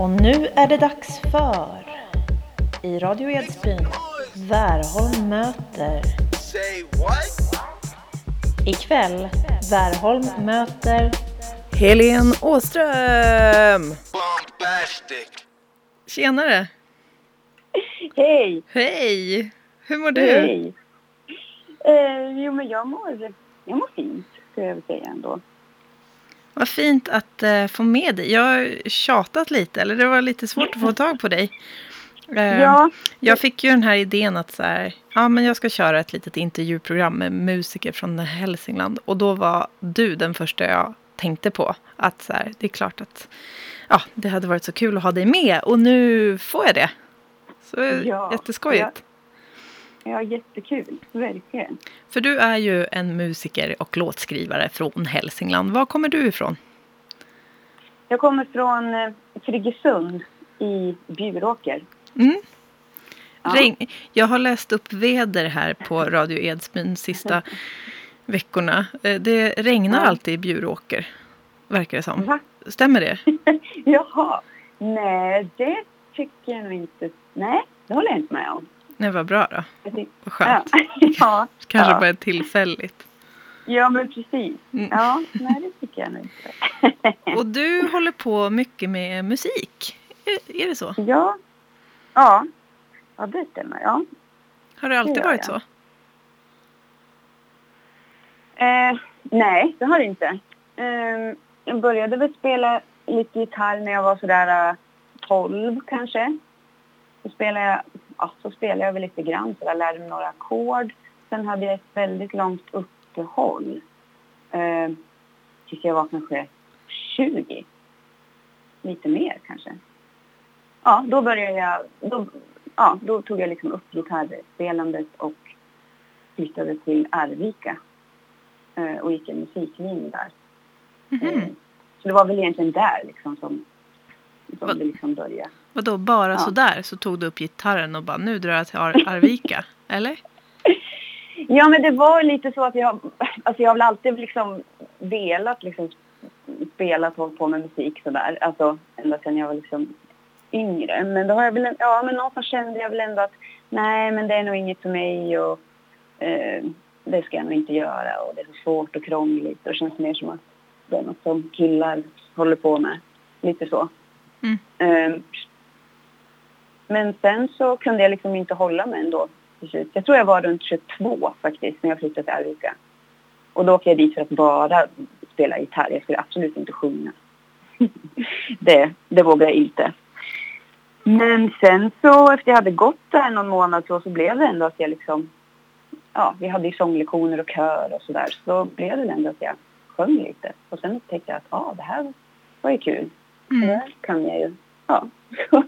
Och nu är det dags för i Radio Edsbyn Värholm möter ikväll Värholm möter Helen Åström! Bombastic. Tjenare! Hej! Hej! Hur mår du? Hej! Eh, jo, men jag mår, jag mår fint, skulle jag vilja säga ändå. Vad fint att eh, få med dig. Jag har tjatat lite, eller det var lite svårt att få tag på dig. Eh, Ja, Jag fick ju den här idén att så här, ja, men jag ska köra ett litet intervjuprogram med musiker från Hälsingland. Och då var du den första jag tänkte på. Att så här, det är klart att ja, det hade varit så kul att ha dig med. Och nu får jag det. Så Ja, jätteskojigt. ja, jättekul. Verkligen. För du är ju en musiker och låtskrivare från Hälsingland. Var kommer du ifrån? Jag kommer från eh, Friggesund i Bjuråker. Mm. Ja. Jag har läst upp väder här på Radio Edsbyn sista veckorna. Eh, Det regnar Ja. alltid i Bjuråker, verkar det som. Va? Stämmer det? Jaha. Nej, det tycker jag inte. Nej, det håller jag inte med om. Nej, vad bra då. Vad skönt. Ja, ja, Kanske ja. bara tillfälligt. ja, men precis. Mm. Ja, nej, det tycker jag nog inte. Och du håller på mycket med musik. Är, är det så? Ja, ja, ja det stämmer. Ja. Har det alltid Det varit jag. så? Eh, nej, det har det inte. Eh, jag började väl spela lite gitarr när jag var sådär eh, 12 kanske. Så spelade jag, ja, så spelade jag väl lite grann, så jag lärde mig några ackord. Sen hade jag ett väldigt långt uppehåll. Eh, tills jag var kanske 20. Lite mer kanske. Ja, då började jag, då, ja, då tog jag liksom upp gitarrspelandet och flyttade till Arvika eh, och gick en musiklinje där. Mhm. Eh, Så det var väl egentligen där liksom som, som det liksom började. Vadå, bara Ja. sådär så tog du upp gitarren och bara nu drar jag till Ar- Arvika? Eller? Ja, men det var lite så att jag, alltså jag har väl alltid liksom velat liksom spela och hålla på med musik sådär. Alltså ända sedan jag var liksom yngre. Men då har jag väl, ja men någonstans kände jag väl ändå att nej men det är nog inget för mig och eh, det ska jag nog inte göra och det är så svårt och krångligt och det känns mer som att det är något som killar håller på med. Lite så. Mm. Eh, men sen så kunde jag liksom inte hålla mig ändå till slut. Jag tror jag var runt 22 faktiskt när jag flyttade till Arvika. Och då åkte jag dit för att bara spela gitarr. Jag skulle absolut inte sjunga. det, det vågade jag inte. Men sen så efter jag hade gått där någon månad så, så blev det ändå att jag liksom... Ja, vi hade ju sånglektioner och kör och sådär. Så blev det ändå att jag sjöng lite. Och sen upptäckte jag att ja, det här var ju kul. Det Mm. här kan jag ju. Ja,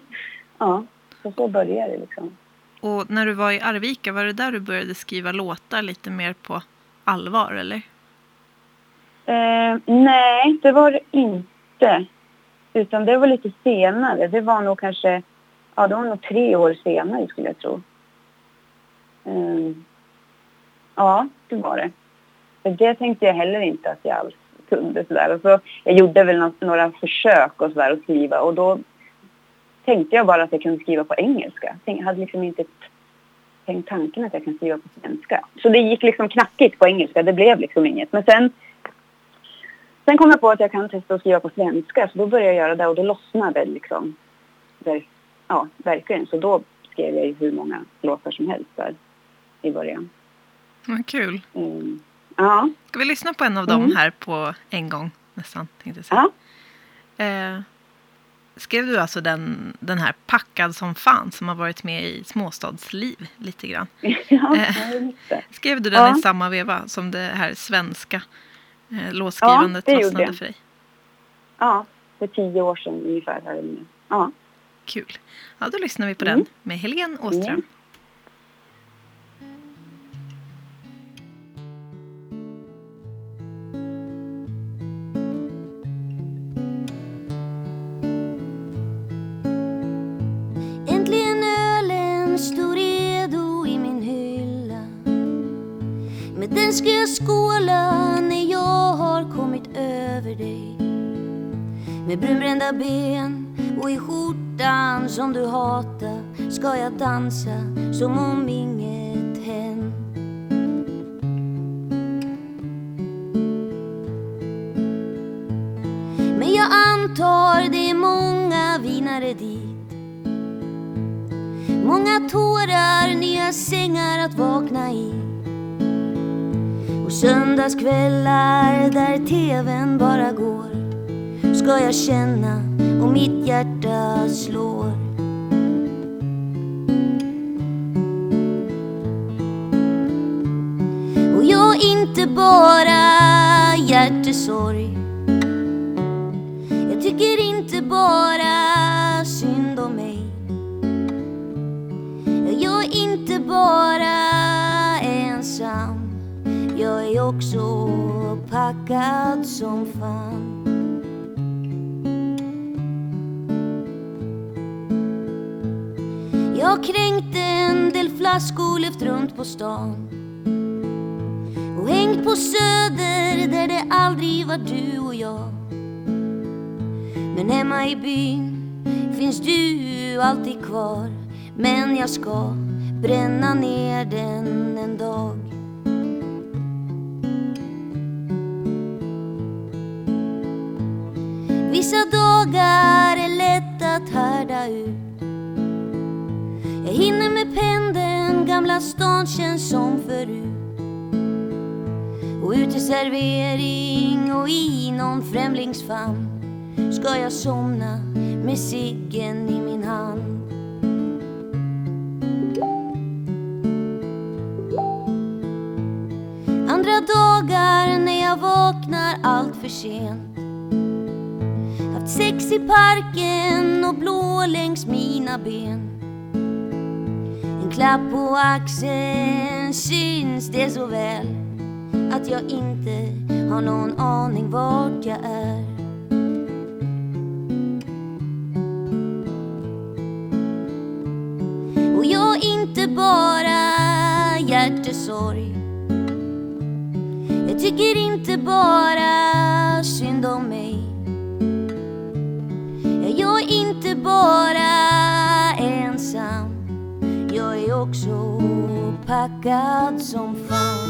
ja, så, så började det liksom. Och när du var i Arvika, var det där du började skriva låtar lite mer på allvar eller? Eh, nej, det var det inte. Utan det var lite senare. Det var nog kanske, ja det var nog tre år senare skulle jag tro. Eh, ja, det var det. För det tänkte jag heller inte att jag alls kunde sådär. Och så, jag gjorde väl nå- några försök och sådär att skriva och då tänkte jag bara att jag kunde skriva på engelska. Jag hade liksom inte tänkt tanken att jag kan skriva på svenska. Så det gick liksom knackigt på engelska. Det blev liksom inget. Men sen Sen kom jag på att jag kan testa att skriva på svenska så då började jag göra det och då lossnade det liksom. Ver- ja, verkligen. Så då skrev jag ju hur många låtar som helst där i början. Vad kul. Mm. Ja, Ska vi lyssna på en av dem Mm. här på en gång nästan? Tänkte jag säga. ja. Eh, skrev du alltså den, den här Packad som fan som har varit med i Småstadsliv lite grann? ja, just det. Skrev du den Ja. i samma veva som det här svenska eh, låtskrivandet Ja, fastnade jag. för dig? Ja, för tio år sedan ungefär. Här. Ja. Kul. Ja, då lyssnar vi på Mm. den med Helene Åström. Mm. Med brunbrända ben Och i skjortan som du hatar ska jag dansa som om inget hänt. Men jag antar det är många vinare dit. Många tårar, nya sängar att vakna i. Och söndagskvällar där tvn bara går. Ska jag känna om mitt hjärta slår. Och jag inte bara hjärtesorg. Jag tycker inte bara synd om mig. Jag är inte bara ensam. Jag är också packad som fan. Jag kränkte en del flaskor, levt runt på stan. Och hängt på Söder där det aldrig var du och jag. Men hemma i byn finns du alltid kvar. Men jag ska bränna ner den en dag. Vissa dagar är lätt att härda ut jag hinner med pendeln, Gamla stan känns som förut. Och ut till servering och i någon främlingsfamn Ska jag somna med ciggen i min hand. Andra dagar när jag vaknar allt för sent. Haft sex i parken och blå längs mina ben klapp på axeln syns det så väl att jag inte har någon aning vart jag är. Och jag är inte bara hjärtesorg. Jag tycker inte bara synd om mig. Jag är inte bara packad som fan.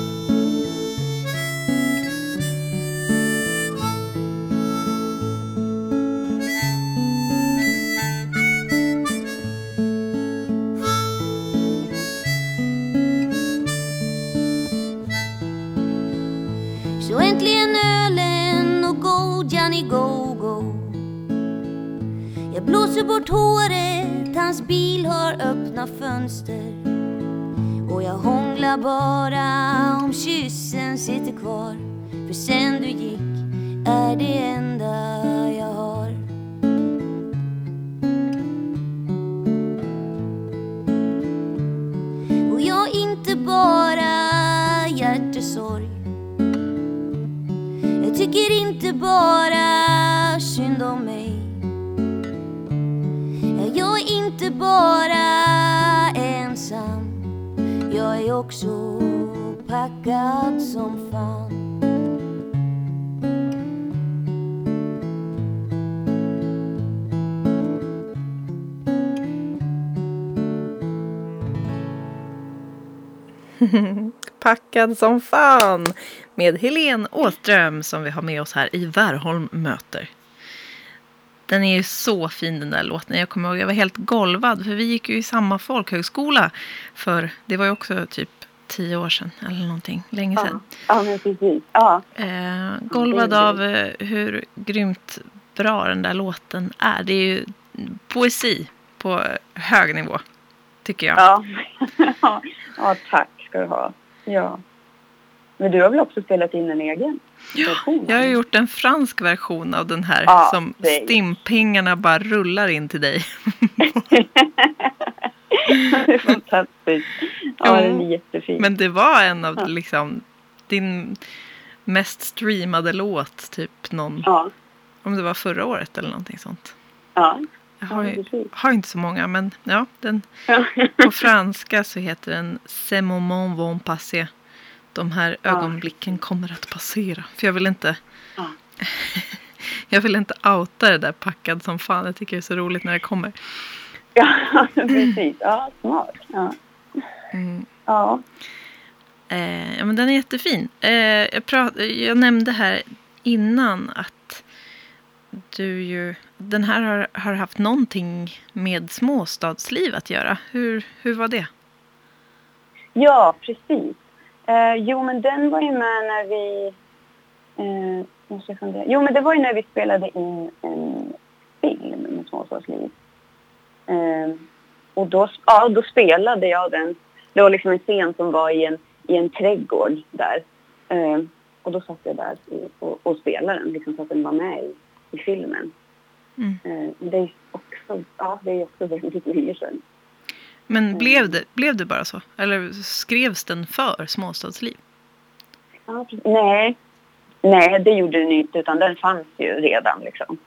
Så äntligen ölen och god Johnny Go-Go. Jag blåser bort håret, hans bil har öppna fönster. Och jag hånglar bara om kyssen sitter kvar. För sen du gick är det enda jag har. Och jag är inte bara hjärtesorg Jag tycker inte bara synd om mig. Jag är inte bara jag är också packad som fan Packad som fan med Helene Åström som vi har med oss här i Värholm möter. Den är ju så fin den där låten. Jag kommer ihåg jag var helt golvad för vi gick ju i samma folkhögskola för det var ju också typ tio år sedan eller någonting, länge sedan. Ja, ja precis. Ja. Eh, golvad av eh, hur grymt bra den där låten är. Det är ju poesi på hög nivå, tycker jag. Ja. ja, tack ska du ha. Ja. Men du har väl också spelat in en egen version? Jag har gjort en fransk version av den här Ja, som det stimpengarna bara rullar in till dig. fantastiskt. Ja, den är jättefin. Men det var en av Ja. liksom din mest streamade låt, typ någon, Ja, om det var förra året eller någonting sånt. ja. Jag har, Ja, ju, har inte så många, men ja, den, ja. på franska så heter den Ces moments vont passer. De här Ja. ögonblicken kommer att passera. För jag vill inte Ja. Jag vill inte outa det där packad som fan. Jag tycker det är så roligt när det kommer. Ja, precis. Ja, smart. Ja. Mm. ja. Eh, ja, men den är jättefin. Eh, jag, prat, jag nämnde här innan att du ju... Den här har, har haft någonting med småstadsliv att göra. Hur, hur var det? Ja, precis. Eh, jo, men den var ju med när vi... Eh, måste jag fundera. Jo, men det var ju när vi spelade in en film med småstadsliv. Eh, och då, ja, då spelade jag den. Det var liksom en scen som var i en, i en trädgård där. Eh, och då satt jag där och, och spelade den, liksom, så att den var med i, i filmen. Mm. Eh, det är också, ja, det är också väldigt länge sedan. Men blev det, blev det bara så? Eller skrevs den för småstadsliv? Ja, nej. nej, det gjorde den inte utan den fanns ju redan. Liksom.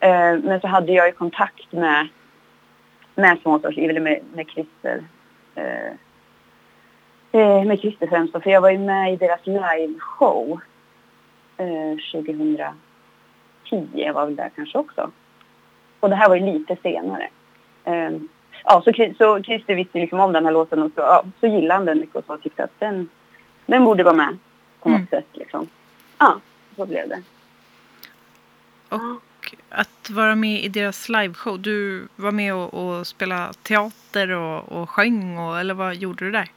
Eh, men så hade jag ju kontakt med, med småstadsliv, eller med, med Christer. Eh, eh, med Christer främst för jag var ju med i deras liveshow eh, 2010. Jag var väl där kanske också. Och det här var ju lite senare. Eh, ja, så, så Christer visste liksom om den här låten och så, ja, så gillade han den mycket och så tyckte att den, den borde vara med på något Mm. sätt. Liksom. Ja, så blev det. Och att vara med i deras liveshow. Du var med och, och spela teater och, och sjöng. Och, eller vad gjorde du där?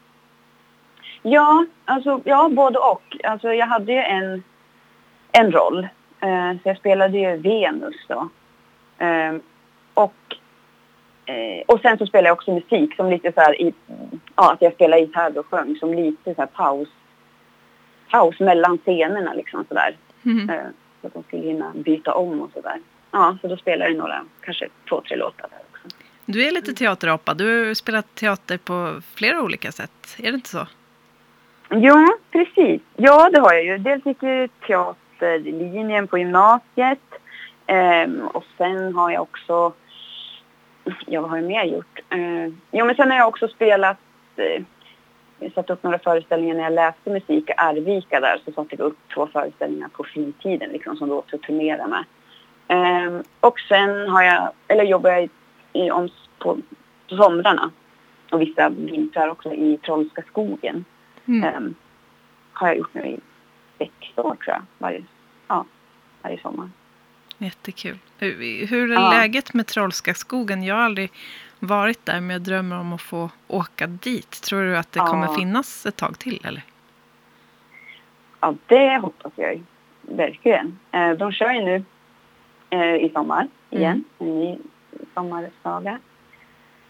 Ja, alltså, ja, både och. Alltså, jag hade ju en, en roll. Eh, så jag spelade ju Venus då. Eh, och, eh, och sen så spelade jag också musik som lite så här i, ja, att jag spelade gitarr och sjöng som lite så här paus, paus mellan scenerna liksom sådär. Mhm. Eh, så att de skulle hinna byta om och sådär. Ja, så då spelade jag några, kanske två, tre låtar där också. Du är lite teaterapa. Du har spelat teater på flera olika sätt. Är det inte så? Jo, precis. Ja, det har jag ju. Dels gick jag teaterlinjen på gymnasiet. Ehm, och sen har jag också... Ja, vad har jag mer gjort? Ehm, jo, men sen har jag också spelat... Eh, jag satte upp några föreställningar när jag läste musik i Arvika där. Så satte jag upp två föreställningar på fritiden liksom, som då också turnerade med. Ehm, och sen har jag... Eller jobbar jag i, i, om, på, på somrarna och vissa vintrar också i Trollska skogen. Mm. Ehm, har jag gjort nu i sex år tror jag. Varje, ja, varje sommar. Jättekul. Hur, är Ja. läget med Trollska skogen? Jag har aldrig varit där men jag drömmer om att få åka dit. Tror du att det Ja. kommer finnas ett tag till eller? Ja, det hoppas jag. Verkligen. Eh, de kör ju nu eh, i sommar igen. En ny sommarsaga.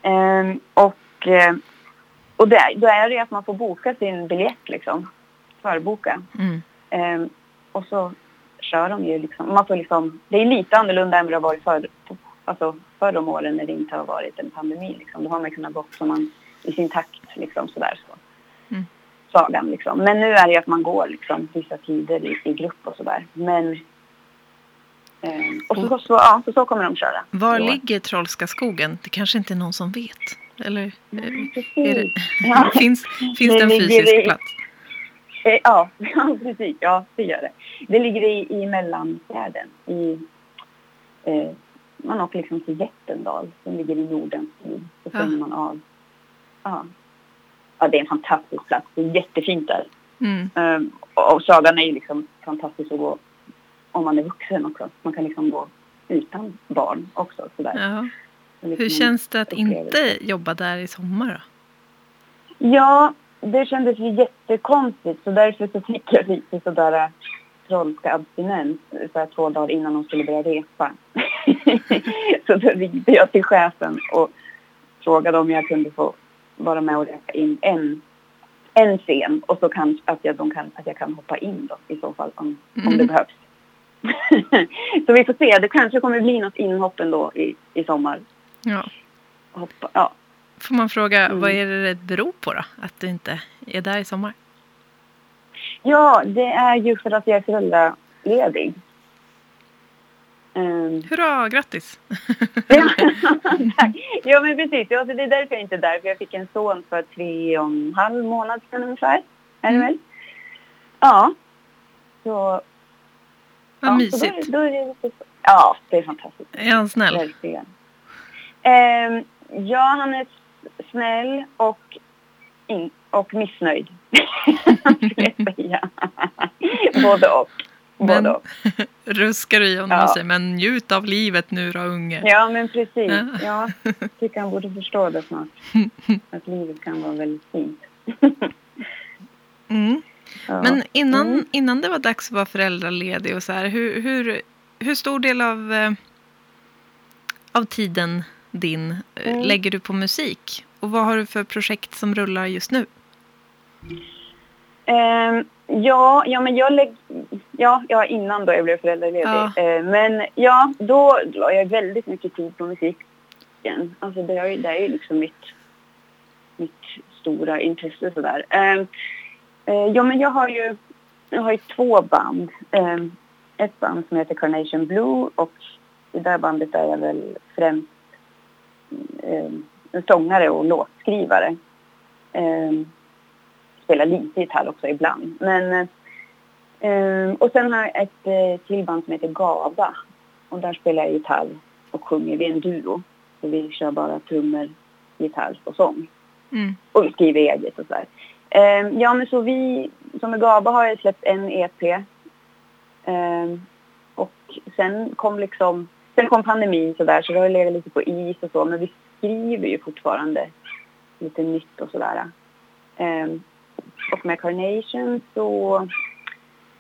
Ehm, och eh, och det, då är det ju att man får boka sin biljett liksom. Förboka. Mm. Ehm, och så kör de ju liksom, man får liksom, det är lite annorlunda än vad det har varit för, alltså förr om åren när det inte har varit en pandemi liksom. Då har man kunnat gå som man i sin takt liksom sådär så. Mm. Sagan liksom. Men nu är det ju att man går liksom vissa tider i, i grupp och sådär. Men ehm, och så, så, så, ja, så, så kommer de köra. Var år. ligger Trollska skogen? Det kanske inte är någon som vet. Eller eh, Mm, är det. Ja. finns, finns det en fysisk plats? Eh, Ja, ja, precis. Ja, det gör det. Det ligger i, i Mellanfjärden. I, eh, man åker liksom till Jättendal som ligger i Nordens tid. Så Ja. man av. Ja. ja, det är en fantastisk plats. Det är jättefint där. Mm. Um, och sagan är ju liksom fantastisk att gå om man är vuxen också. Man kan liksom gå utan barn också. Sådär. Ja. Så liksom Hur känns det att inte jobba där i sommar då? Ja, det kändes ju jättekonstigt så därför så fick jag lite sådär trollska abstinens så här två dagar innan de skulle börja repa. så då ringde jag till chefen och frågade om jag kunde få vara med och repa in en, en scen och så kan, att, jag, de kan, att jag kan hoppa in då i så fall om, om det Mm. behövs. så vi får se, det kanske kommer bli något inhopp ändå i, i sommar. Ja. Hoppa, ja. Får man fråga, Mm. vad är det det beror på då? Att du inte är där i sommar? Ja, det är ju för att jag är föräldraledig. Um, Hurra, grattis! Ja, men precis. Ja, det är därför jag inte är där. För jag fick en son för tre och en halv månad sedan ungefär. Är det Mm. väl? Ja. Så, Vad ja, mysigt. Då, då är det lite. Ja, det är fantastiskt. Är han snäll? Verkligen. Ehm, ja, han är snäll och, in, och missnöjd. Skulle jag säga. Både och. Både Men- och. Ruskar du i honom Ja. och säger men njut av livet nu då unge. Ja, men precis. Ja. Ja, tycker han borde förstå det snart. Att livet kan vara väldigt fint. Mm. Ja. Men innan, Mm. innan det var dags att vara föräldraledig och så här, hur, hur, hur stor del av, eh, av tiden din eh, Mm. lägger du på musik? Och vad har du för projekt som rullar just nu? Ehm, ja, ja, men jag lägg, ja, ja, innan då jag blev föräldraledig. Ja. Ehm, men ja, då la jag väldigt mycket tid på musiken. Alltså det är, ju- det är ju liksom mitt, mitt stora intresse sådär. Ehm, eh, ja, men jag har ju, jag har ju två band. Ehm, ett band som heter Carnation Blue och i det där bandet är jag väl främst um, sångare och låtskrivare. Ehm, spelar lite gitarr också ibland. Men, eh, och sen har jag ett eh, till band som heter Gaba. Och där spelar jag gitarr och sjunger. Vi är en duo. Så vi kör bara trummor, gitarr och sång. Mm. Och vi skriver eget och sådär. Eh, ja men så vi, som med Gaba har jag släppt en EP. Eh, och sen kom liksom, sen kom pandemin sådär så det har legat lite på is och så. Men vi skriver ju fortfarande lite nytt och sådär. Eh, och med Carnation så,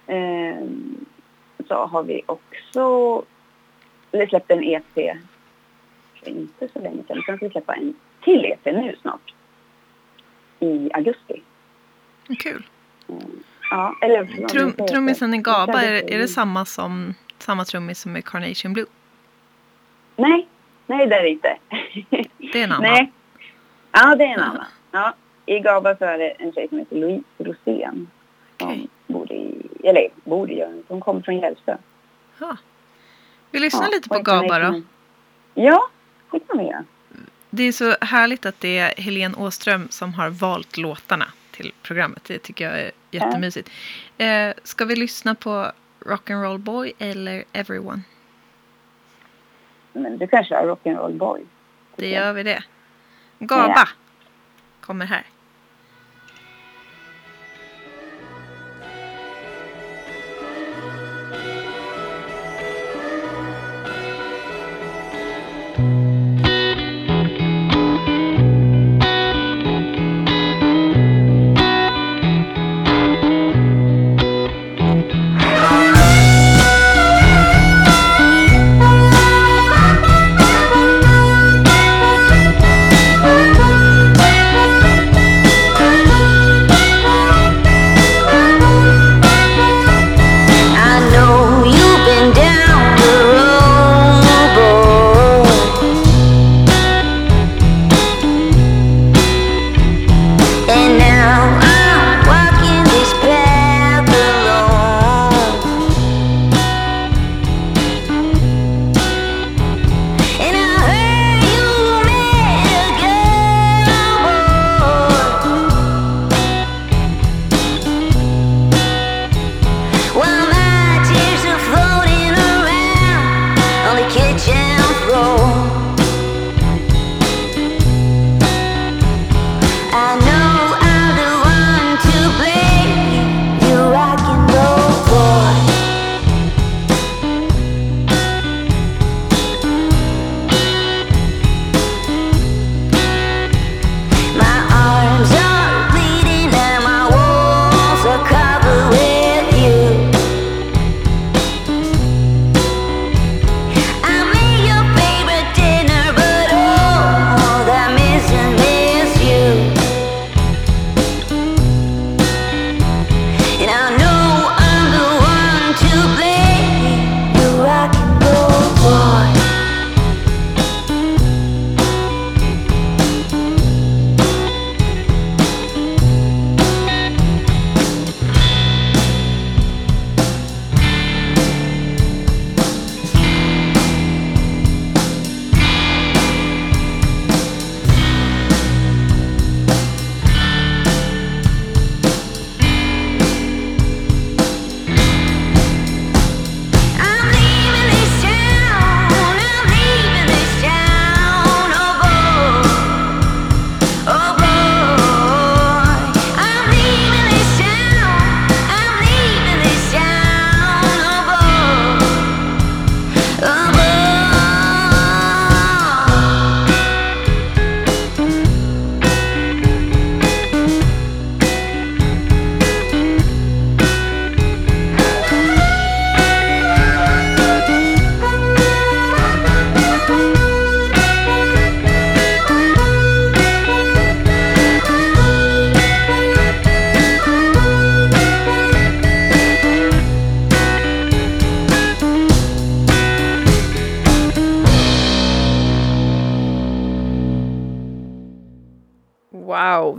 eh, så har vi också eller släppt en EP för inte så länge sedan. Sen ska vi släppa en till EP nu snart. I augusti. Kul. Ja, eller, Trum, trummisen i Gaba, är, är det samma som samma trummis som i Carnation Blue? Nej, nej det är det inte. Det är en annan. Nej. Ja, det är en annan. Ja, I Gaba så är det en tjej som heter Louise Rosén. Som Okej. bor i, eller bor i, hon kommer från Järvsö. Ja. Vi lyssnar Ja, lite på Gaba då. Ja, det kan vi göra. Det är så härligt att det är Helene Åström som har valt låtarna till programmet. Det tycker jag är jättemysigt. Eh, ska vi lyssna på Rock'n'Roll Boy eller Everyone? Men du kan köra Rock'n'Roll Boy. Det gör vi det. Gaba Ja. kommer här.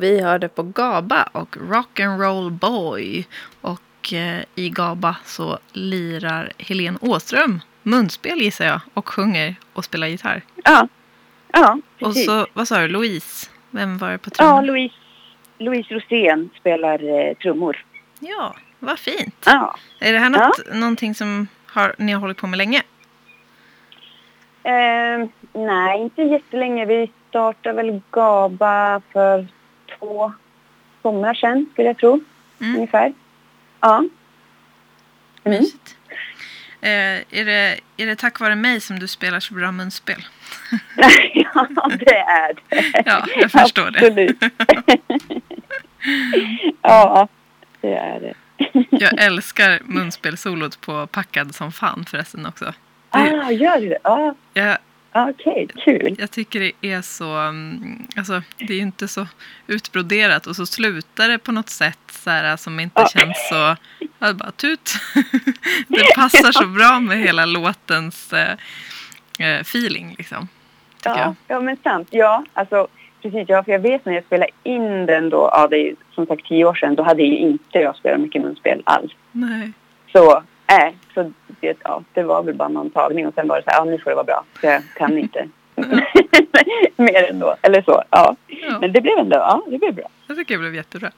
Vi hörde på GABA och Rock'n'Roll Boy. Och eh, i GABA så lirar Helen Åström munspel gissar jag och sjunger och spelar gitarr. Ja, ja Och precis. så, vad sa du, Louise? Vem var det på Ja, trummor? Louise, Louise Rosén spelar eh, trummor. Ja, vad fint. Ja. Är det här något, någonting som har, ni har hållit på med länge? Eh, nej, inte jättelänge. Vi startade väl GABA för två somrar sedan, skulle jag tro. Mm. Ungefär. Ja. Mm. Mysigt. Eh, är, det, är det tack vare mig som du spelar så bra munspel? ja, det är det. Ja, jag förstår det. Ja, det är det. Jag älskar munspelsolot på Packad som fan förresten också. Ah, gör du det? Ja, Jag, okej. Kul. jag tycker det är så... mm, Alltså, det är ju inte så utbroderat och så slutar det på något sätt så här, som inte Ja. känns så... Ja, bara tut. Det passar så bra med hela låtens eh, feeling liksom. Ja, ja, men sant. Ja, alltså precis. Ja, för jag vet när jag spelade in den då, ja det är ju som sagt tio år sedan, då hade ju inte jag spelat mycket munspel alls. Nej. Så, äh, så det, ja, det var väl bara någon tagning och sen var det så här, ja nu får det vara bra, för jag kan inte. Mer ändå, eller så. Ja. Ja. Men det blev ändå, ja det blev bra. Jag tycker det blev jättebra.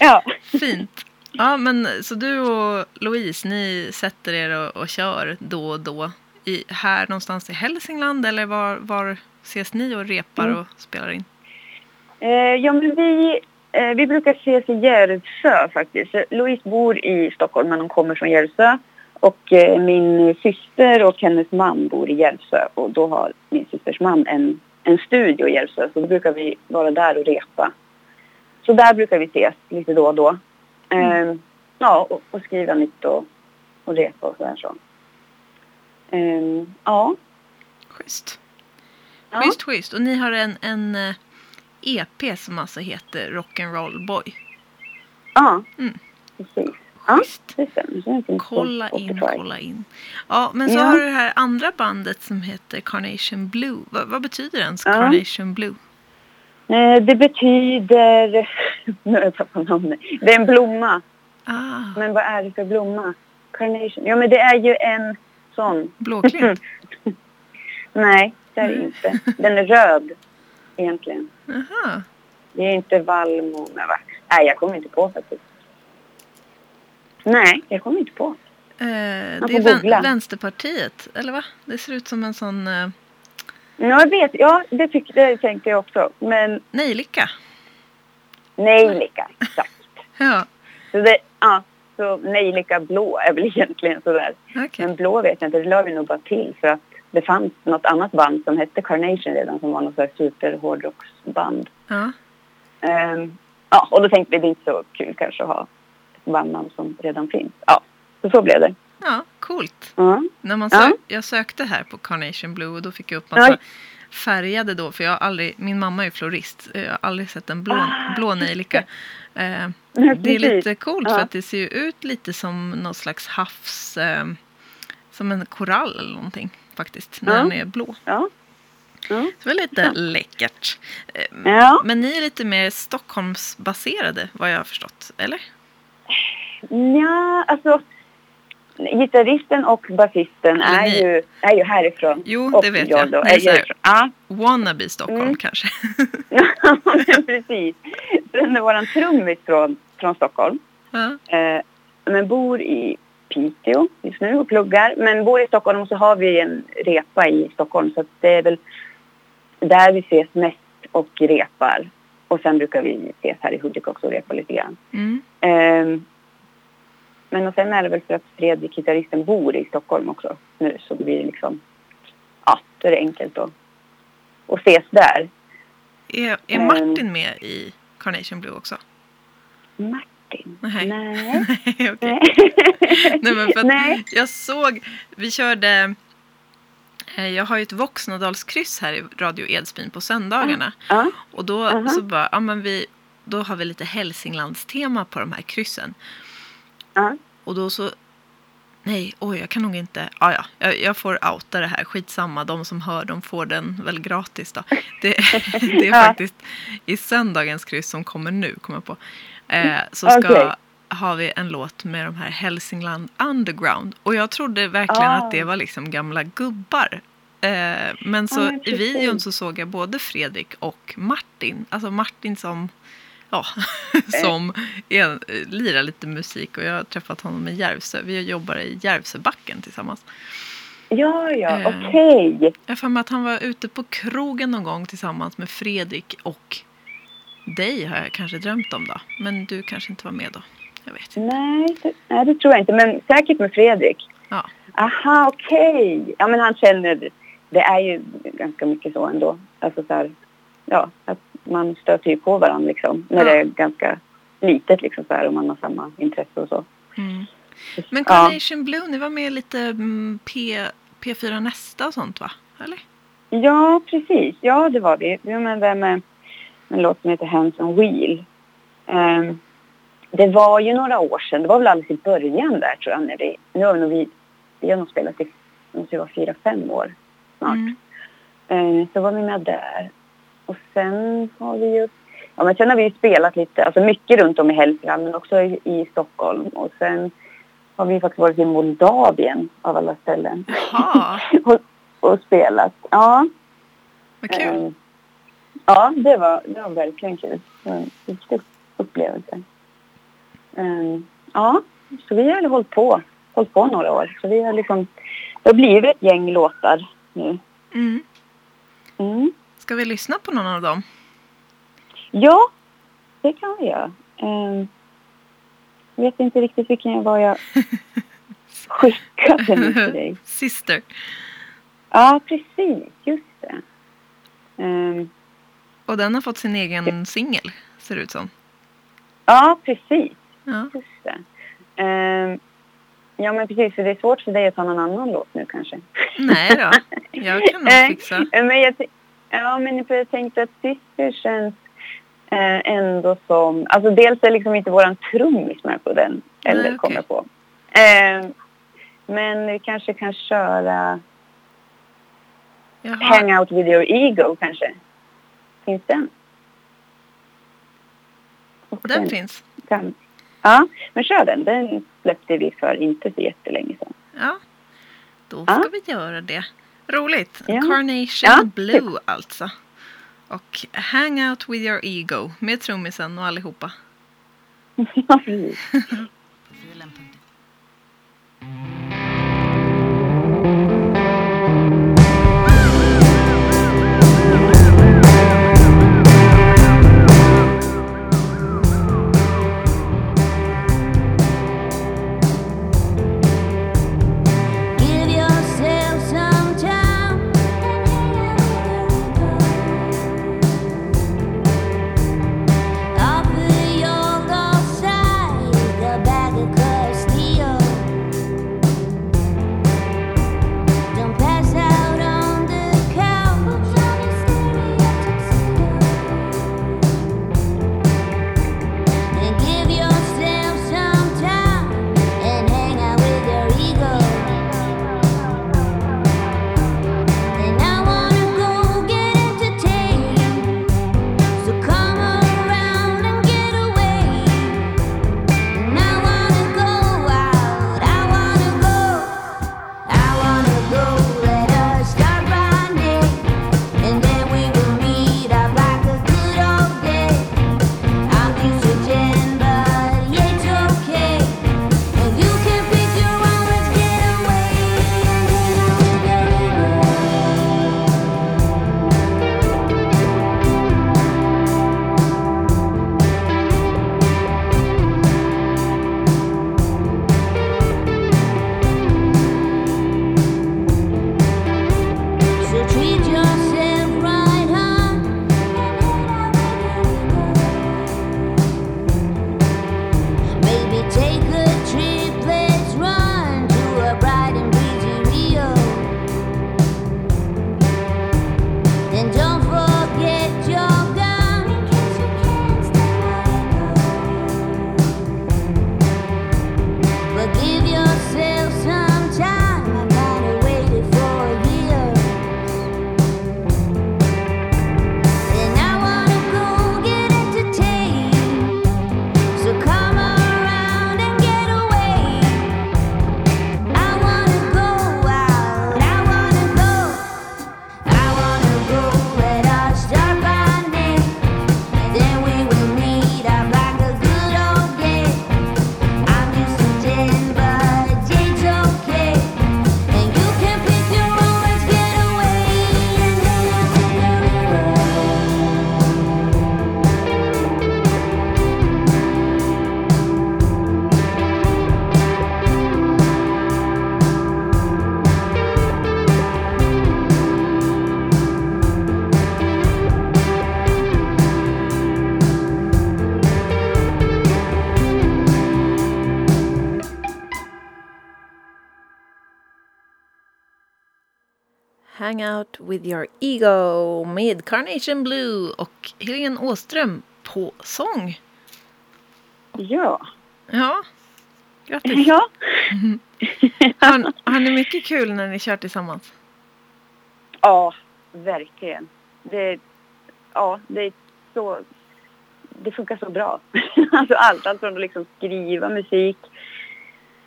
Ja, Fint. Ja, men så du och Louise, ni sätter er och, och kör då och då. I, här någonstans i Hälsingland eller var, var ses ni och repar Mm. och spelar in? eh, ja men vi, eh, vi brukar ses i Järvsö faktiskt. Louise bor i Stockholm men hon kommer från Järvsö. Och eh, min syster och hennes man bor i Järvsö och då har min systers man en, en studio i Järvsö så då brukar vi vara där och repa. Så där brukar vi ses lite då och då. Eh, ja, och, och skriva nytt och, och repa och sådär så. Eh, ja. Schysst. ja. Schysst, schysst. Och ni har en, en eh, EP som alltså heter Rock'n'Roll Boy. Ja, Mm. precis. Schysst. det Kolla in, kolla in. Ja, men så Ja. har du det här andra bandet som heter Carnation Blue. Vad, vad betyder ens Ja. Carnation Blue? Eh, det betyder... Nu har jag tappat namnet. Det är en blomma. Ah, Men vad är det för blomma? Carnation. Ja, men det är ju en sån. blåklint. Nej, det är det inte. Den är röd egentligen. Aha. Det är inte vallmo. Men va? Nej, jag kommer inte på faktiskt. Nej, jag kommer inte på. Eh, det är googla. vän- Vänsterpartiet, eller va? Det ser ut som en sån eh, Ja, jag vet. Ja, det, tyck, det tänkte jag också. Men nejlika. nejlika, exakt. Ja, Så det, ja, så nejlika blå är väl egentligen sådär. okej. Men blå vet jag inte, det la vi nog bara till för att det fanns något annat band som hette Carnation redan som var något slags superhårdrocksband. Ja. Ehm, ja, och då tänkte vi det är inte så kul kanske att ha ett bandnamn som redan finns. Ja, så så blev det. ja, coolt. Ja, När man Ja. sök, Jag sökte här på Carnation Blue och då fick jag upp massa Ja. färgade då. För jag har aldrig, min mamma är florist. Jag har aldrig sett en blå, Ah, blå nejlika. Eh, Nej, det är lite coolt för att det ser ju ut lite som någon slags havs... Eh, som en korall eller någonting faktiskt. När Ja. den är blå. Ja. Ja. Så det var lite läckert. Eh, Ja. Men ni är lite mer Stockholmsbaserade vad jag har förstått, eller? ja, alltså gitarristen och basisten är ni. ju, är ju härifrån. Jo, och det vet jag. Då är är. Ja, Wannabe Stockholm Mm. kanske? Ja, men precis. Sen är våran trummis från, från Stockholm. ja. Eh, men bor i Piteå just nu och pluggar. Men bor i Stockholm och så har vi en repa i Stockholm. Så att det är väl där vi ses mest och repar. Och sen brukar vi ses här i Hudik också och repa lite grann. Mm. Eh, men och sen är det väl för att Fredrik, gitarristen, bor i Stockholm också nu. Så blir det liksom, ja, då är det enkelt att, att ses där. Är, är Mm. Martin med i Carnation Blue också? Martin? Nej. Nej. Nej, okej. Nej. Men för att Nej. jag såg, vi körde, eh, jag har ju ett Voxnadalskryss här i Radio Edsbyn på söndagarna. Ja. Och då Aha. så bara, ja men vi, då har vi lite Hälsinglandstema på de här kryssen. Ja. Och då så Nej, oj, jag kan nog inte. Ah, ja, jag, jag får outa det här. Skitsamma, de som hör de får den väl gratis då. Det, det är Ja. faktiskt i söndagens kryss som kommer nu, kommer jag på. Eh, så ska, Okej. har vi en låt med de här Hälsingland Underground. Och jag trodde verkligen Ah. att det var liksom gamla gubbar. Eh, men så Ja, i videon så såg jag både Fredrik och Martin. Alltså Martin som ja, som är, lirar lite musik och jag har träffat honom i Järvsö. Vi jobbar i Järvsöbacken tillsammans. Ja, ja, Eh. okej. Jag har för mig att han var ute på krogen någon gång tillsammans med Fredrik och dig har jag kanske drömt om då. Men du kanske inte var med då. Jag vet inte. Nej, det, nej, det tror jag inte. Men säkert med Fredrik. Ja. Aha, okej. Ja, men han känner... Det är ju ganska mycket så ändå. Alltså så här, ja, att man stöter ju på varandra liksom. När Ja. det är ganska litet liksom så här och man har samma intresse och så. Mm. Men Ja. Carnation Blue, ni var med lite mm, P, P4 Nästa och sånt va? Eller? Ja, precis. Ja, det var vi. Vi var med där med en låt som heter Hands on Wheel. Ehm, det var ju några år sedan. Det var väl alldeles i början där tror jag. När vi, nu har vi nog vi, vi har nog spelat i det måste vara fyra, fem år snart. Mm. Eh, så var vi med där. Och sen har vi ju... Ja, men sen har vi ju spelat lite, alltså mycket runt om i Hälsingland men också i, i Stockholm. Och sen har vi faktiskt varit i Moldavien av alla ställen. Och, och spelat. Ja. vad kul. Eh, ja, det var, det var verkligen kul. Det var en riktig upplevelse. Eh, ja, så vi har hållit på, hållit på några år. Så vi har liksom, det har blivit ett gäng låtar nu. Mm. Mm. Ska vi lyssna på någon av dem? Ja, det kan vi göra. Eh, jag vet inte riktigt vilken jag var jag skickade nu till dig. Sister. Ja, precis. Just det. Eh, Och den har fått sin egen singel, ser det ut som. ja, precis. Ja. Just det. Eh, ja, men precis. För det är svårt för dig att ta någon annan låt nu kanske. Nej då, jag kan nog Eh, fixa. eh, Men jag, ja, men jag tänkte att Sister känns eh, ändå som... Alltså dels är liksom inte våran trummis med på den. Eller Nej, okej. kommer på. Eh, men vi kanske kan köra Jaha. Hang out with your ego kanske. Finns den? Och Den finns. kan, Ja, men kör den. Den släppte vi för inte så jättelänge sedan. Ja, då Ja. ska vi göra det. Roligt. Ja. Carnation Ja, Blue alltså. Och Hang Out With Your Ego med trummisen och allihopa. Ja, precis. Hang out with your ego med Carnation Blue och Helene Åström på sång. Ja. Ja, grattis. Ja. Har, har ni mycket kul när ni kör tillsammans? ja, verkligen. Det, ja, det är så... Det funkar så bra. alltså allt, allt från att liksom skriva musik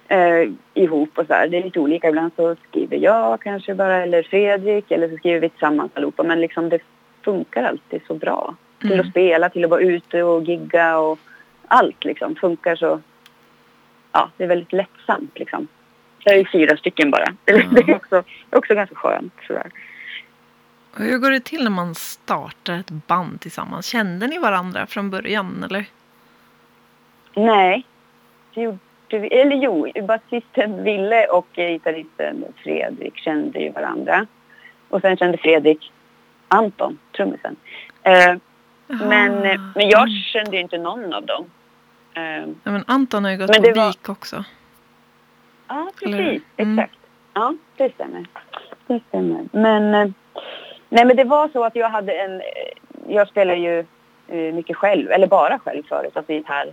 eh, ihop och så här. Det är lite olika. Ibland så skriver jag kanske bara, eller Fredrik, eller så skriver vi tillsammans allihopa. Men liksom det funkar alltid så bra. Till Mm. att spela, till att vara ute och gigga och allt liksom funkar så... Ja, det är väldigt lättsamt liksom. Det är fyra stycken bara. Det är också, också ganska skönt sådär. Hur går det till när man startar ett band tillsammans? Kände ni varandra från början eller? Nej, det gjorde. Eller jo, basisten Ville och gitarristen Fredrik kände ju varandra. Och sen kände Fredrik Anton, trummisen. Eh, men, eh, men jag kände ju inte någon av dem. Eh, Ja, men Anton har ju gått på var- också. Ja, precis. mm. Exakt. Ja, det stämmer. Det stämmer. Men, eh, nej, men det var så att jag hade en... eh, Jag spelar ju eh, mycket själv, eller bara själv förut, alltså gitarr,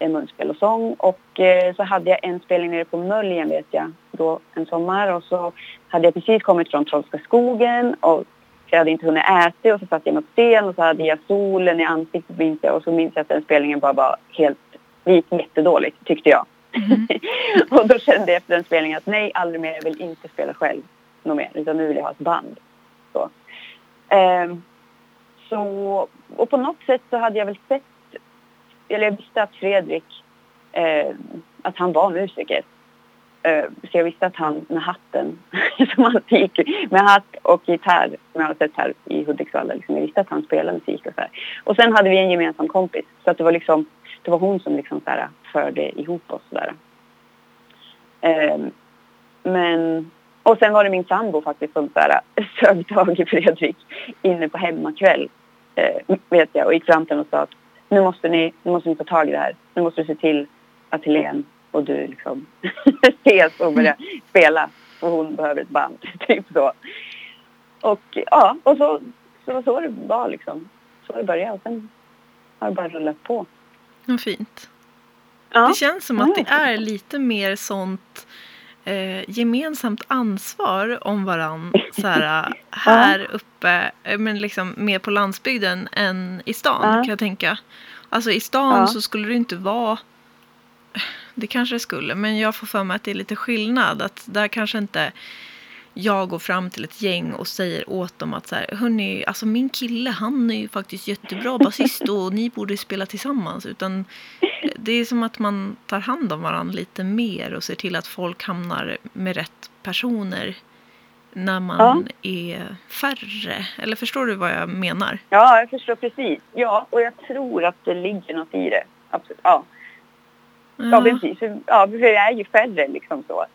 munspel och sång. Och eh, så hade jag en spelning nere på Möljen vet jag, då en sommar. Och så hade jag precis kommit från Trollska skogen och jag hade inte hunnit äta och så satt jag mot sten och så hade jag solen i ansiktet minns jag. Och så minns jag att den spelningen bara var helt, det gick jättedåligt tyckte jag. och då kände jag efter den spelningen att nej, aldrig mer. Jag vill inte spela själv något mer. Utan nu vill jag ha ett band. Så. Ehm, så, och på något sätt så hade jag väl sett, eller jag visste att Fredrik, eh, att han var musiker. Eh, så jag visste att han med hatten, som alltid gick med hatt och gitarr, som jag har sett här i Hudiksvall, liksom, jag visste att han spelade musik och så här. Och sen hade vi en gemensam kompis, så att det var liksom, det var hon som liksom så här, förde ihop oss sådär. Eh, men, och sen var det min sambo faktiskt som så här, sög tag i Fredrik inne på hemmakväll, eh, vet jag, och gick fram till honom och sa att nu måste ni, nu måste ni ta tag i det här. Nu måste du se till att Helene och du liksom ses och börjar spela. För hon behöver ett band, typ så. Och ja, och så, så så det var liksom. Så det började och sen har det bara rullat på. Vad fint. Ja. Det känns som att det är lite mer sånt eh, gemensamt ansvar om varann så här, här uppe, eh, men liksom mer på landsbygden än i stan Ja. kan jag tänka. Alltså i stan Ja. så skulle det inte vara det kanske det skulle, men jag får för mig att det är lite skillnad. Att där kanske inte jag går fram till ett gäng och säger åt dem att så här, hörni, alltså min kille han är ju faktiskt jättebra basist och ni borde spela tillsammans. Utan det är som att man tar hand om varandra lite mer och ser till att folk hamnar med rätt personer när man är färre. Eller förstår du vad jag menar? Ja, jag förstår precis. Ja, och jag tror att det ligger något i det. Absolut. Ja, ja precis. För- Ja, för det är ju färre liksom så.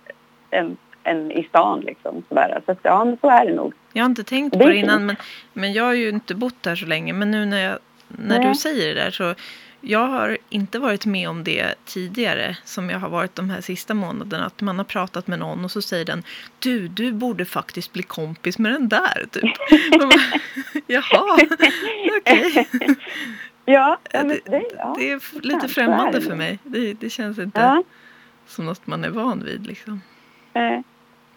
Än, än i stan liksom. Sådär. Så att, ja, men så är det nog. Jag har inte tänkt på det innan, men, men jag har ju inte bott här så länge. Men nu när, jag, när Nej. du säger det där så jag har inte varit med om det tidigare som jag har varit de här sista månaderna. Att man har pratat med någon och så säger den Du, du borde faktiskt bli kompis med den där. Typ. Bara, Jaha, okej. Ja, Det, det, ja. det är lite främmande för mig. Det, det känns inte Ja, som något man är van vid. Liksom.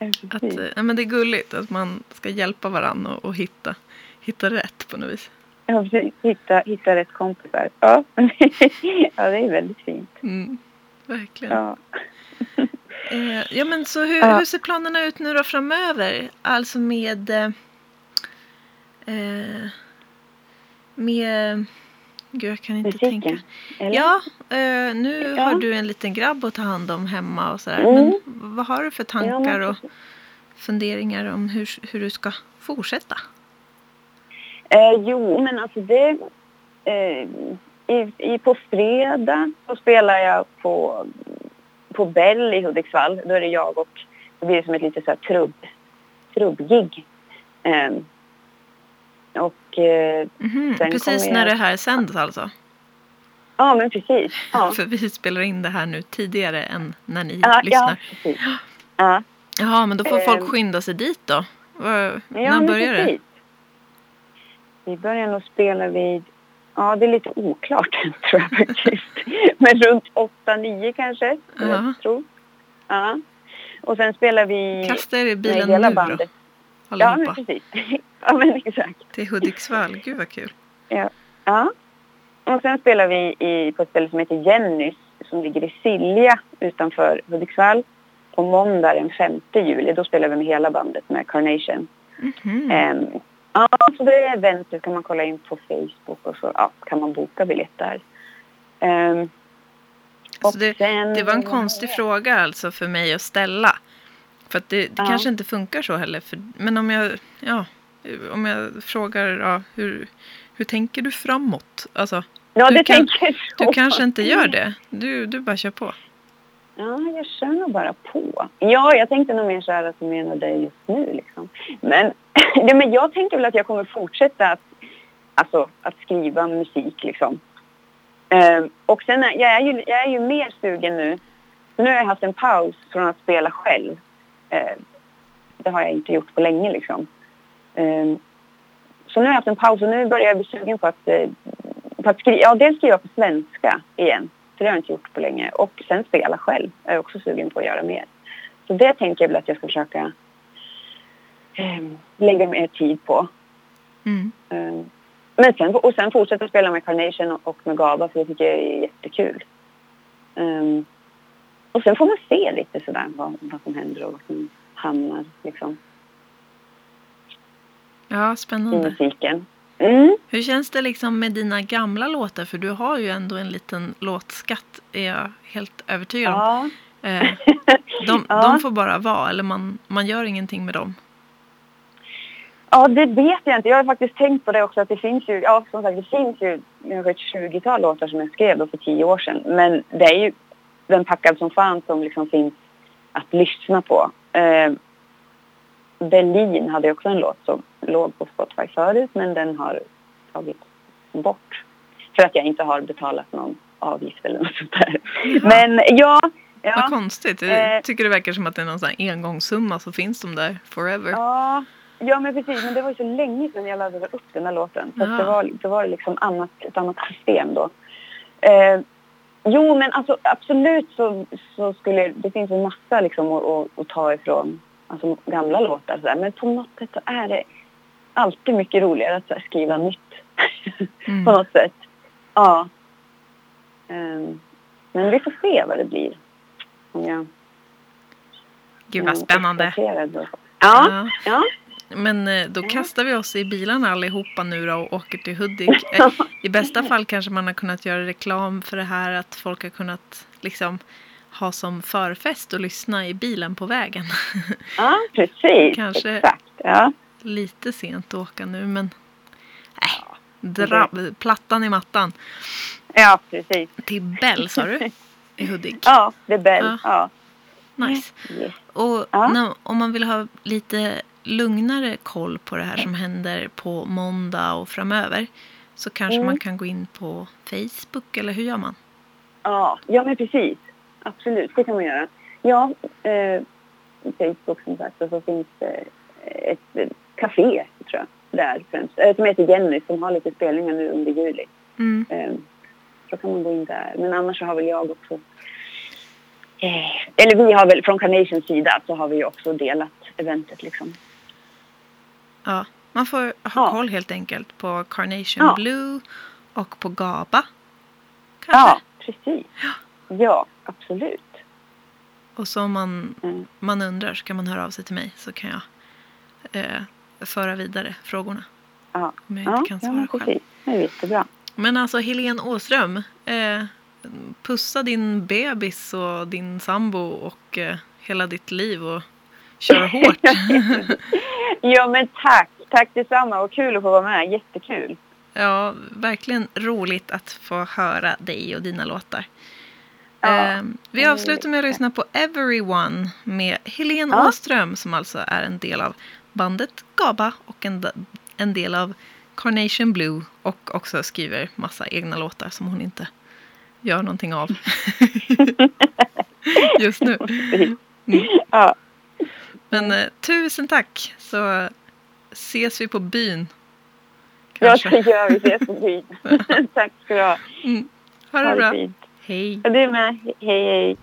Att, precis. eh, nej, men det är gulligt att man ska hjälpa varandra och, och hitta, hitta rätt på något vis. Ja, precis. Hitta, hitta rätt kompisar. Ja. ja, det är väldigt fint. Mm, verkligen. Ja. Eh, ja, men så hur, Ja. hur ser planerna ut nu då framöver? Alltså med... Eh, eh, med... Gud, jag kan inte Musiken. tänka. Eller? Ja, eh, nu Ja. har du en liten grabb att ta hand om hemma och sådär. Mm. Men vad har du för Ja, tankar och precis. funderingar om hur, hur du ska fortsätta? Eh, jo, men alltså det... Eh, i, i, på fredag så spelar jag på, på Bell i Hudiksvall. Då är det jag och... Det blir som ett litet så här trubb, trubbgig. Eh, och... Eh, Mhm, Sen Precis när jag- det här sänds alltså? ja, men precis. Ja, För vi spelar in det här nu tidigare än när ni ja, ja lyssnar. precis. Ja. Jaha, men då får folk Ehm. skynda sig dit då. Ja, när börjar det? Vi börjar nog spela vid, ja det är lite oklart tror jag faktiskt. Men runt 8-9 kanske, Ja. jag tro. Ja. Och sen spelar vi Kasta er i bilen hela nu då, bandet. Ja, men allihopa. precis. ja, men exakt. Till Hudiksvall. Gud vad kul. Ja. ja. Och sen spelar vi i, på ett ställe som heter Jennys som ligger i Silja utanför Hudiksvall. På måndag den 5 juli, då spelar vi med hela bandet med Carnation. Mhm. Ehm, ja, så det är eventet kan man kolla in på Facebook och så ja, kan man boka biljett där. Ehm, Alltså det, sen- det var en konstig fråga alltså för mig att ställa. För att det, det Ja. kanske inte funkar så heller. För, men om jag, ja, om jag frågar ja, hur, hur tänker du framåt? Alltså, Ja, du det kan- tänker jag du kanske inte gör det. Du, du bara kör på. Ja, jag kör nog bara på. Ja, jag tänkte nog mer så här att du menade just nu liksom. Men, ja, men jag tänker väl att jag kommer fortsätta att, alltså, att skriva musik liksom. Ehm, och sen är jag, är ju, jag är ju mer sugen nu. Nu har jag haft en paus från att spela själv. Ehm, det har jag inte gjort på länge liksom. Ehm, så nu har jag haft en paus och nu börjar jag bli sugen på att, eh, på att skriva, ja dels skriva på svenska igen. För det har jag inte gjort på länge. Och sen spela själv. Jag är också sugen på att göra mer. Så det tänker jag väl att jag ska försöka ehm, lägga mer tid på. Mm. Ehm, men sen, och sen fortsätta spela med Carnation och- med GABA för det tycker jag är jättekul. Ehm, och sen får man se lite sådär vad, vad som händer och vad som hamnar liksom, Ja, i spännande. musiken. Mm. Hur känns det liksom med dina gamla låtar? För du har ju ändå en liten låtskatt, är jag helt övertygad om. Ja. Eh, de, Ja. de får bara vara, eller man, man gör ingenting med dem. Ja, det vet jag inte. Jag har faktiskt tänkt på det också att det finns ju, ja som sagt det finns ju kanske ett 20-tal låtar som jag skrev då för tio år sedan. Men det är ju den packad som fan som liksom finns att lyssna på. Eh, Berlin hade också en låt som låg på Spotify förut men den har tagits bort. För att jag inte har betalat någon avgift eller något sånt där. Men ja, Vad ja, konstigt. Jag Eh. tycker det verkar som att det är någon sån här engångssumma så finns de där forever. Ja, ja men precis. Men det var ju så länge sedan jag laddade upp den här låten. Så Ja. det var, det var liksom annat, ett annat system då. Eh, jo, men alltså absolut så, så skulle det finns en massa liksom att, att, ta ifrån alltså, gamla låtar. Så där. Men på något sätt så är det alltid mycket roligare att här, skriva nytt. Mm. på något sätt. Ja. Ehm, men vi får se vad det blir. Om jag, Gud vad spännande. då. Ja, ja. Men eh, då kastar vi oss i bilarna allihopa nu då och åker till Hudik. Eh, I bästa fall kanske man har kunnat göra reklam för det här att folk har kunnat liksom ha som förfest och lyssna i bilen på vägen. Ja, precis. Kanske- Exakt. Ja. Lite sent att åka nu men nej. Dra, plattan i mattan. ja, precis. Till Bell sa du? I Hudik. Ja, det är Bell. Ja. Ja. Nice. Yes. Och Ja. när, om man vill ha lite lugnare koll på det här som händer på måndag och framöver så kanske Mm. man kan gå in på Facebook eller hur gör man? Ja, ja, men precis. Absolut, det kan man göra. Ja, eh, Facebook som sagt och så finns det ett, ett café, tror jag, där främst. Eh, som heter Jenny som har lite spelningar nu under juli. Mm. Eh, så kan man gå in där. Men annars så har väl jag också... Eh, eller vi har väl från Carnations sida så har vi också delat eventet liksom. Ja, man får ha Ja. koll helt enkelt på Carnation Ja. Blue och på GABA. Kanske. Ja, precis. Ja, absolut. Och så om man, Mm. man undrar så kan man höra av sig till mig så kan jag eh, föra vidare frågorna. Ja, Om jag inte ja, kan ja svara men själv. Det är jättebra. Men alltså Helene Åström. Eh, pussa din bebis och din sambo och eh, hela ditt liv och kör hårt. Ja, men tack. Tack detsamma. Och kul att få vara med. Jättekul. ja, verkligen roligt att få höra dig och dina låtar. Ja. Eh, vi avslutar med att lyssna på Everyone med Helene Ja. Åström som alltså är en del av bandet GABA och en, en del av Carnation Blue och också skriver massa egna låtar som hon inte gör någonting av just nu. Mm. Ja. Men eh, tusen tack så ses vi på byn. Ja, Kanske. det gör vi. Ses på byn. Tack ska du ha. Ha det Ha det bra. fint. Hej. Ja, du med. Hej, hej.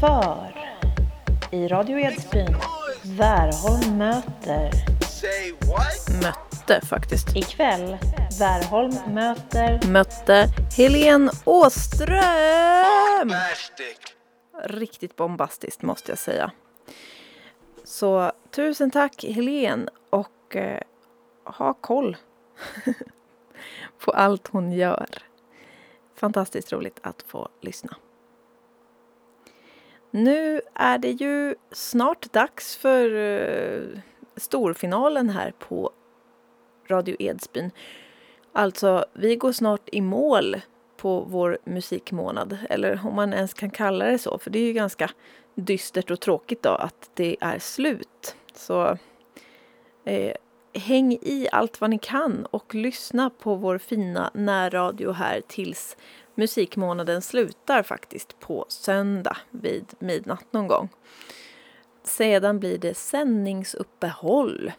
För i Radio Edsbyn Värholm möter. Mötte faktiskt. Ikväll Värholm möter Mötte Helene Åström. Riktigt bombastiskt måste jag säga. Så tusen tack Helene och eh, ha koll på allt hon gör. Fantastiskt roligt att få lyssna. Nu är det ju snart dags för eh, storfinalen här på Radio Edsbyn. Alltså, vi går snart i mål på vår musikmånad, eller om man ens kan kalla det så, för det är ju ganska dystert och tråkigt då att det är slut. Så eh, häng i allt vad ni kan och lyssna på vår fina närradio här tills musikmånaden slutar faktiskt på söndag vid midnatt någon gång. Sedan blir det sändningsuppehåll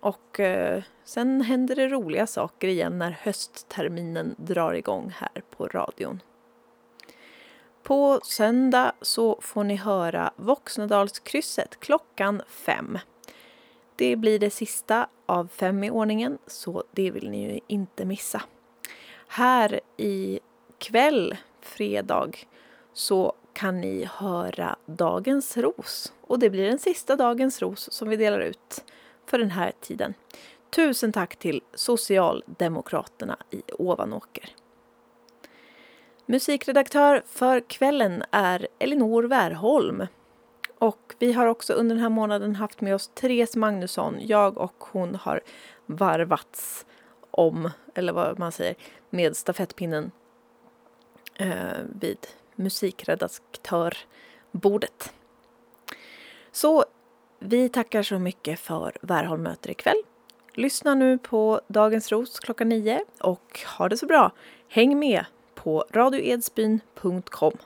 och eh, sen händer det roliga saker igen när höstterminen drar igång här på radion. På söndag så får ni höra Voxnadalskrysset klockan fem. Det blir det sista av fem i ordningen så det vill ni ju inte missa. Här i kväll, fredag, så kan ni höra Dagens ros. Och det blir den sista Dagens ros som vi delar ut för den här tiden. Tusen tack till Socialdemokraterna i Ovanåker. Musikredaktör för kvällen är Elinor Wärholm. Och vi har också under den här månaden haft med oss Therese Magnusson. Jag och hon har varvats om, eller vad man säger, med stafettpinnen eh, vid musikredaktörbordet. Så vi tackar så mycket för Värholm möter ikväll. Lyssna nu på Dagens Ros klockan nio och ha det så bra. Häng med på radioedsbyn.com.